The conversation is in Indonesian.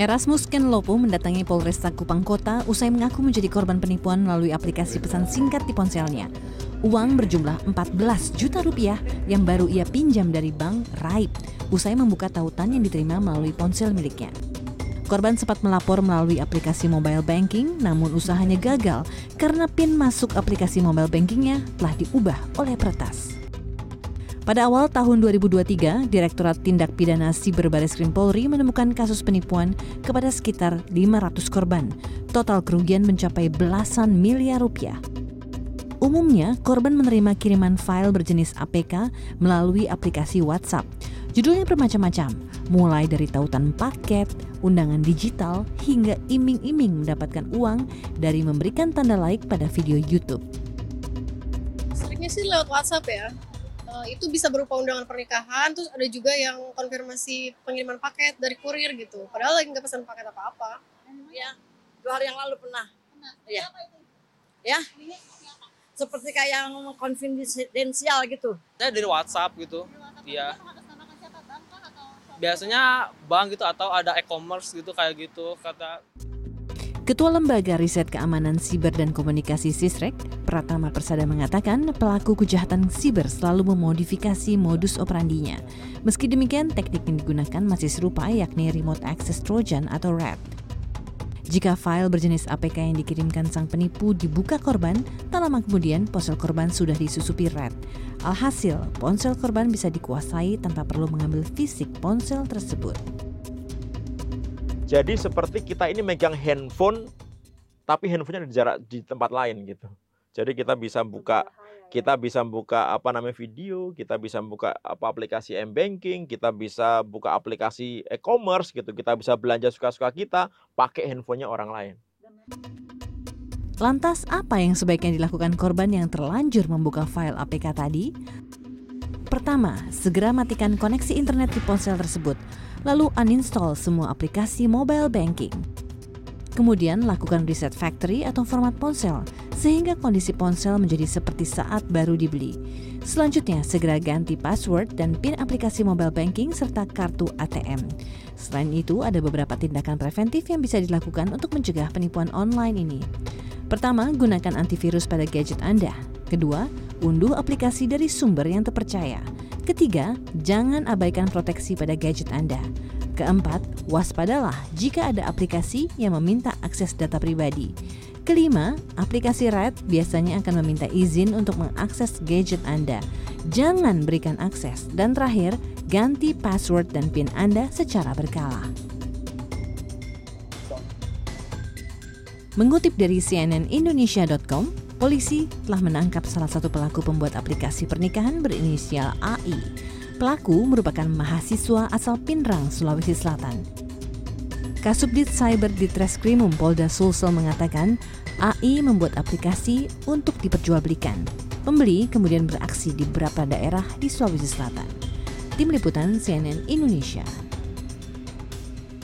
Erasmus Ken Lopo mendatangi Polresta Kupang Kota usai mengaku menjadi korban penipuan melalui aplikasi pesan singkat di ponselnya. Uang berjumlah 14 juta rupiah yang baru ia pinjam dari bank Raib usai membuka tautan yang diterima melalui ponsel miliknya. Korban sempat melapor melalui aplikasi mobile banking, namun usahanya gagal karena PIN masuk aplikasi mobile bankingnya telah diubah oleh peretas. Pada awal tahun 2023, Direktorat Tindak Pidana Siber Baris Krim Polri menemukan kasus penipuan kepada sekitar 500 korban. Total kerugian mencapai belasan miliar rupiah. Umumnya, korban menerima kiriman file berjenis APK melalui aplikasi WhatsApp. Judulnya bermacam-macam, mulai dari tautan paket, undangan digital, hingga iming-iming mendapatkan uang dari memberikan tanda like pada video YouTube. Seringnya sih lewat WhatsApp ya, uh, itu bisa berupa undangan pernikahan terus ada juga yang konfirmasi pengiriman paket dari kurir gitu. Padahal lagi nggak pesan paket apa-apa. Ya dua hari yang lalu pernah. Ya. Ya seperti kayak yang konfidensial gitu. Saya dari WhatsApp gitu. Iya. Biasanya bank gitu atau ada e-commerce gitu kayak gitu kata Ketua Lembaga Riset Keamanan Siber dan Komunikasi Sisrek, Pratama Persada mengatakan pelaku kejahatan siber selalu memodifikasi modus operandinya. Meski demikian, teknik yang digunakan masih serupa yakni Remote Access Trojan atau RAT. Jika file berjenis APK yang dikirimkan sang penipu dibuka korban, tak lama kemudian ponsel korban sudah disusupi RAT. Alhasil, ponsel korban bisa dikuasai tanpa perlu mengambil fisik ponsel tersebut. Jadi seperti kita ini megang handphone, tapi handphonenya di jarak di tempat lain gitu. Jadi kita bisa buka kita bisa buka apa namanya video, kita bisa buka apa aplikasi m-banking, kita bisa buka aplikasi e-commerce gitu, kita bisa belanja suka-suka kita pakai handphonenya orang lain. Lantas apa yang sebaiknya dilakukan korban yang terlanjur membuka file APK tadi? Pertama, segera matikan koneksi internet di ponsel tersebut lalu uninstall semua aplikasi mobile banking. Kemudian lakukan reset factory atau format ponsel sehingga kondisi ponsel menjadi seperti saat baru dibeli. Selanjutnya, segera ganti password dan PIN aplikasi mobile banking serta kartu ATM. Selain itu, ada beberapa tindakan preventif yang bisa dilakukan untuk mencegah penipuan online ini. Pertama, gunakan antivirus pada gadget Anda. Kedua, unduh aplikasi dari sumber yang terpercaya. Ketiga, jangan abaikan proteksi pada gadget Anda. Keempat, waspadalah jika ada aplikasi yang meminta akses data pribadi. Kelima, aplikasi RED biasanya akan meminta izin untuk mengakses gadget Anda. Jangan berikan akses. Dan terakhir, ganti password dan PIN Anda secara berkala. Mengutip dari cnnindonesia.com, Polisi telah menangkap salah satu pelaku pembuat aplikasi pernikahan berinisial AI. Pelaku merupakan mahasiswa asal Pinrang, Sulawesi Selatan. Kasubdit Cyber di Treskrimum Polda Sulsel mengatakan AI membuat aplikasi untuk diperjualbelikan. Pembeli kemudian beraksi di beberapa daerah di Sulawesi Selatan. Tim Liputan CNN Indonesia